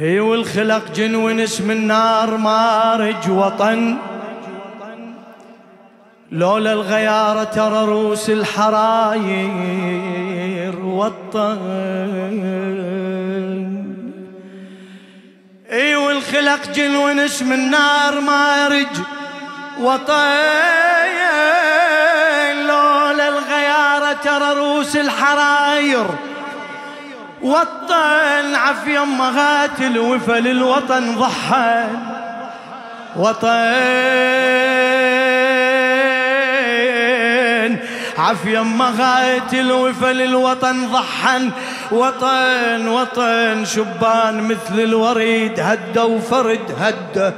اي والخلق جن ونس من نار مارج وطن. لولا الغيارة ترى روس الحراير وطن اي والخلق جن ونس من نار مارج وطن. لولا الغيارة ترى روس الحراير وطن عفي امهات الوفا للوطن ضحى. وطن عفي امهات الوفا للوطن ضحى. وطن وطن شبان مثل الوريد هدى وفرد هدى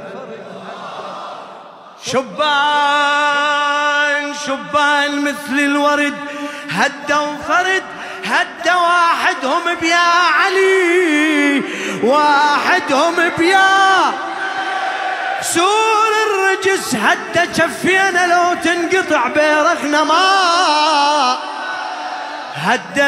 شبان شبان مثل الورد هدى وفرد. هدى واحدهم بيا علي واحدهم بيا. سور الرجس هدى شفينا لو تنقطع بيرخنا ما هدى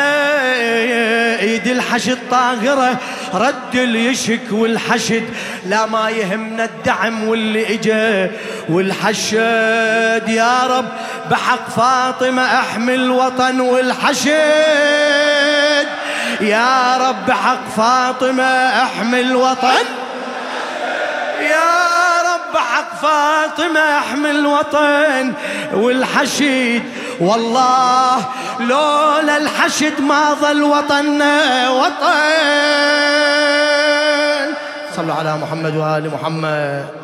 إيد الحشد طاهرة رد اليشك والحشد. لا ما يهمنا الدعم واللي اجى والحشد. يا رب بحق فاطمة احمي الوطن والحشد. يا رب بحق فاطمة احمي الوطن يا رب حق فاطمة احمي الوطن والحشد والله لولا الحشد ما ظل وطننا وطن. صلوا على محمد وآل محمد.